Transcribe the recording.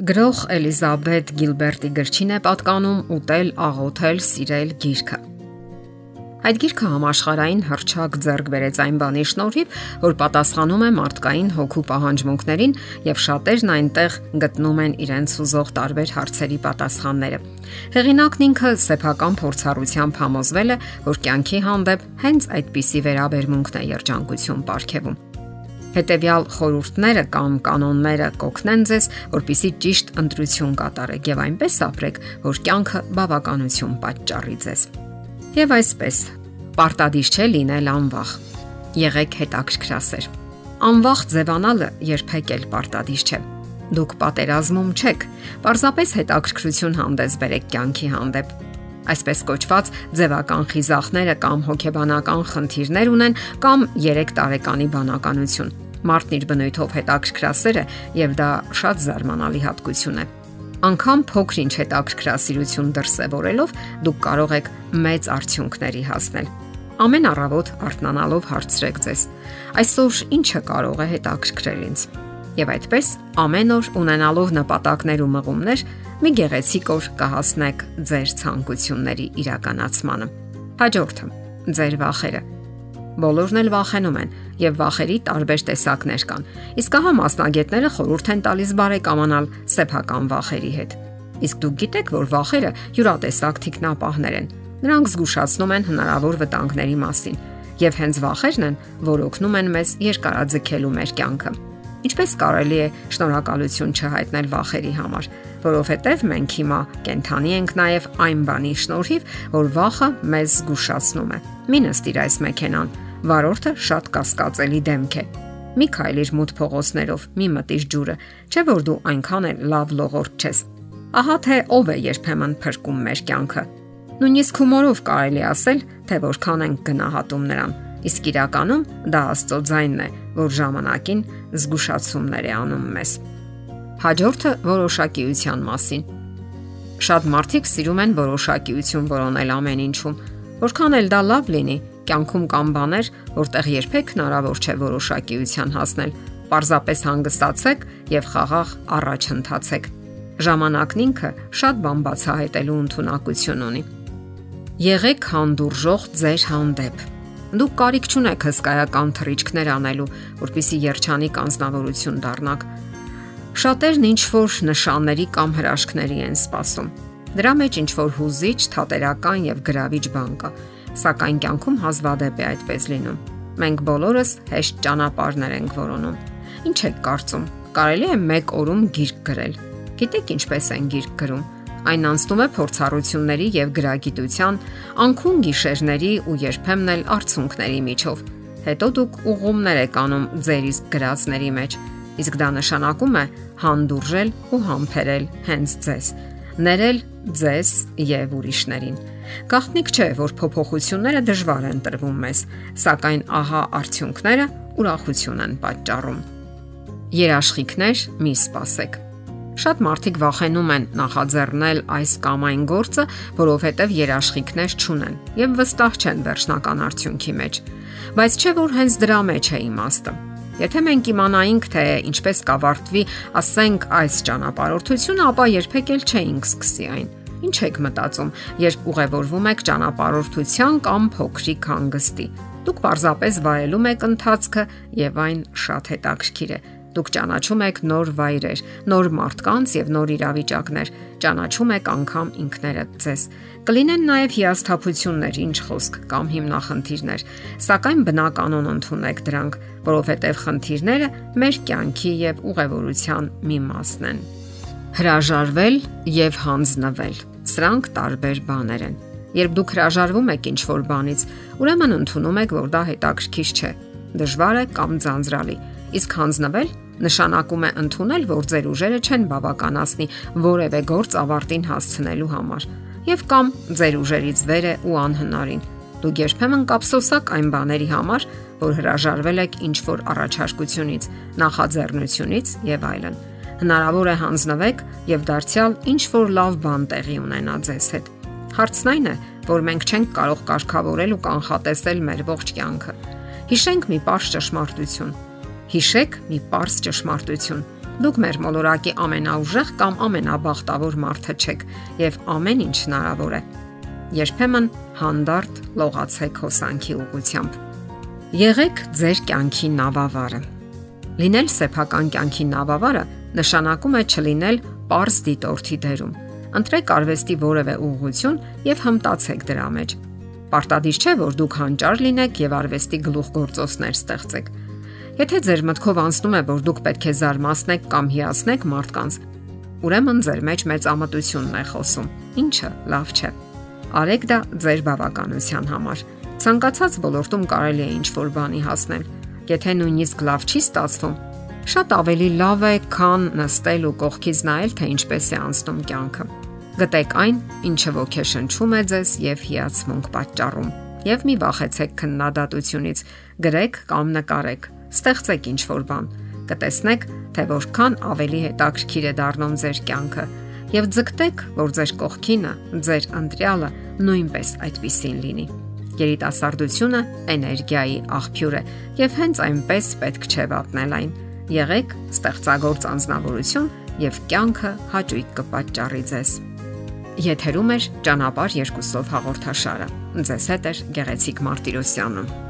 Գրող Էլիզաբետ Գիլբերտի գրչին է պատկանում ուտել, աղոթել, սիրել գիրքը։ Այդ գիրքը համաշխարային հրճակ ձեռք բերեց այն բանի շնորհիվ, որ պատասխանում է մարդկային հոգու պահանջմունքներին եւ շատերն այնտեղ գտնում են իրենց ուզող տարբեր հարցերի պատասխանները։ Հեղինակն ինքը սեփական փորձառությամբ համոզվել է, որ կյանքի հանդեպ հենց այդպիսի վերաբերմունքն է երջանկություն ապարգևում։ Հետևյալ խորհուրդները կամ կանոնները կօգնեն ձեզ, որpիսի ճիշտ ընտրություն կատարեք եւ այնպես ապրեք, որ կյանքը բավականություն պատճառի ձեզ։ Եվ այսպես, պարտադիր չէ լինել անվախ։ Եղեք հետաքրքրասեր։ Անվախ ձևանալը երբեք էլ պարտադիր չէ դուք պատերազմում չեք։ Պարզապես հետաքրքրություն հանդես բերեք կյանքի հանդեպ այսպես կոչված ձևական խիզախները կամ հոգեբանական խնդիրներ ունեն կամ 3 տարեկանի բանականություն։ Մարդն իր բնույթով հետաքրքրասեր է եւ դա շատ զարմանալի հատկություն է։ Անկամ փոքրինչ հետաքրքրասիրություն դրսևորելով դուք կարող եք մեծ արդյունքների հասնել։ Ամեն առավոտ արթնանալով հարցրեք ձեզ. այսօր ինչը կարող է հետաքրքրել ինձ։ Եվ այդպես ամեն օր ունենալով նպատակներ ու մղումներ մի գեղեցիկ օր կհասնեք ձեր ցանկությունների իրականացմանը։ Հաջորդը՝ ձեր վախերը։ Բոլորն էլ վախենում են եւ վախերի տարբեր տեսակներ կան։ Իսկ հա մասնագետները խորհուրդ են տալիս բարեկամանալ սեփական վախերի հետ։ Իսկ դուք գիտեք, որ վախերը յուրատեսակ թիկնապահներ են։ Նրանք զգուշացնում են հնարավոր վտանգների մասին եւ հենց վախերն են, որ օգնում են մեզ երկարաձգելու մեր կյանքը։ Ինչպես կարելի է շնորհակալություն չհայտնել վախերի համար, որովհետև մենք հիմա կենթանի ենք նաև այն բանի շնորհիվ, որ վախը մեզ զգուշացնում է։ Մի նստիր այս մեքենան, վարորդը շատ կասկածելի դեմք է։ Մի քայլիր մութ փողոցներով, մի մտիր ջուրը, չէ որ դու այնքան էլ լավ լողորդ չես։ Ահա թե ով է երբեմն փրկում մեր կյանքը։ Նույնիսկ հումորով կարելի ասել, թե որքան ենք գնահատում նրան Իսկ իրականում դա Աստծո ձայնն է, որ ժամանակին զգուշացումներ է անում մեզ։ Հաջորդը որոշակիության մասին։ Շատ մարդիկ սիրում են որոշակիություն որոնել ամեն ինչում։ Որքան էլ դա լավ լինի, կյանքում կան բաներ, որտեղ երբեք հնարավոր չէ որոշակիության հասնել։ Պարզապես հանգստացեք եւ խաղաղ առաջ ընթացեք։ Ժամանակն ինքը շատ բան բացահայտելու ունտունակություն ունի։ Եղեք հանդուրժող ձեր հանդեպ Դուք կարիք չունեք հսկայական թռիչքներ անելու, որpիսի երջանիկ անznավորություն դառնաք։ Շատերն ինչ որ նշանների կամ հրաշքների են սպասում։ Դրա մեջ ինչ որ հուզիչ, թատերական եւ գրավիչ բան կա, սակայն կյանքում հազվադեպ է այդպես լինում։ Մենք բոլորս հեշտ ճանապարհներ ենք որոնում։ Ինչ եք կարծում, կարելի է մեկ օրում գիրք գրել։ Գիտեք ինչպես են գիրք գրում Այն անցնում է փորձառությունների եւ գրագիտության, անքուն գիշերների ու երբեմն էլ արցունքների միջով։ Հետո դուք ուղումներ եք անում ձեր իսկ գրածների մեջ, իսկ դա նշանակում է հանդուրժել ու համբերել հենց ձեզ, ներել ձեզ եւ ուրիշներին։ Գաղտնիք չէ, որ փոփոխությունները դժվար են տրվում մեզ, սակայն ահա արդյունքները ուրախություն են պատճառում։ Երաշխիքներ մի սпасեք։ Շատ մարդիկ վախենում են նախաձեռնել այս կամ այն գործը, որովհետև երաշխիքներ չունեն եւ վստահ չեն վերջնական արդյունքի մեջ։ Բայց չէ որ հենց դրա մեջ է իմաստը։ Եթե մենք իմանայինք, թե ինչպես կավարտվի, ասենք, այս ճանապարհորդությունը, ապա երբեք էլ չէինք սկսի այն։ Ինչ եք մտածում, երբ ուղևորվում եք ճանապարհորդության կամ փոքրիկ հանգստի։ Դուք պարզապես վայելում եք ընթացքը եւ այն շատ հետաքրքիր է Դուք ճանաչում եք նոր վայրեր, նոր մարդկանց եւ նոր իրավիճակներ, ճանաչում եք անգամ ինքներդ ձեզ։ Կլինեն նաեւ հիասթափություններ, ինչ խոսք կամ հիմնախնդիրներ, սակայն բնականon ընդունեք դրանք, որովհետեւ խնդիրները մեր կյանքի եւ ուղևորության մի մասն են։ Հրաժարվել եւ հանձնվել։ Սրանք տարբեր բաներ են։ Երբ դուք հրաժարվում եք ինչ-որ բանից, ուրեմն ընդունում եք, որ դա հետաքրքիր չէ, դժվար է կամ ձանձրալի Իսկ հանձնվել նշանակում է ընդունել, որ ձեր ուժերը չեն բավականացնի որևէ գործ ավարտին հասցնելու համար, եւ կամ ձեր ուժերից վեր է ու անհնարին։ Դուք երբեմն կապսոսակ այն բաների համար, որ հրաժարվել եք ինչ որ առաջարկությունից, նախաձեռնությունից եւ այլն։ Հնարավոր է հանձնվեք եւ դարձյալ ինչ որ լավ բան տեղի ունենա ձեզ հետ։ Հարցն այն է, որ մենք չենք կարող կարգավորել ու կանխատեսել մեր ողջ կյանքը։ Հիշենք մի པարզ ճշմարտություն Հիշեք մի པարս ճշմարտություն։ Դուք մեր մոլորակի ամենաուժեղ կամ ամենաբախտավոր մարդը չեք եւ ամեն ինչ հնարավոր է։ Երբեմն հանդարտ լողացեք հոսանքի ուղությամբ։ Եղեք ձեր կյանքի նավավարը։ Լինել սեփական կյանքի նավավարը նշանակում է չլինել པարզ դիտորդի դերում։ Ընտրեք արվեստի որևէ ուղղություն եւ հմտացեք դրա մեջ։ Պարտադիր չէ, որ դուք հանճար լինեք եւ արվեստի գլուխգործոցներ ստեղծեք Եթե ձեր մտքով անցնում է, որ դուք պետք է զարմացնեք կամ հիացնեք մարդկանց, ուրեմն ձեր մեջ մեծ ամտությունն է խոսում, ինչը լավ չէ։ Արեք դա ձեր բավականության համար։ Ցանկացած ոլորտում կարելի է ինչ-որ բանի հասնել։ Եթե նույնիսկ լավ չի ստացվում, շատ ավելի լավ է, քան նստել ու կողքից նայել, թե ինչպես է անցնում կյանքը։ Գտեք այն, ինչը ոգեշնչում է ձեզ եւ հիացմունք պատճառում։ Եվ մի վախեցեք քննադատությունից։ Գրեք կամ նկարեք ստեղծեք ինչ-որ բան, կտեսնեք, թե որքան ավելի հետաքրքիր է դառնում ձեր կյանքը եւ ձգտեք, որ ձեր կողքինը, ձեր ընտրյալը նույնպես այդպեսին լինի։ Երիտասարդությունը էներգիայի աղբյուր է եւ հենց այնպես պետք չէ վատնել այն։ Եղեք ստեղծագործ անznավորություն եւ կյանքը հաճույք կպատճառի ձեզ։ Եթերում է ճանապարհ երկուսով հաղորդաշարը։ Ձեզ հետ է Գեղեցիկ Մարտիրոսյանը։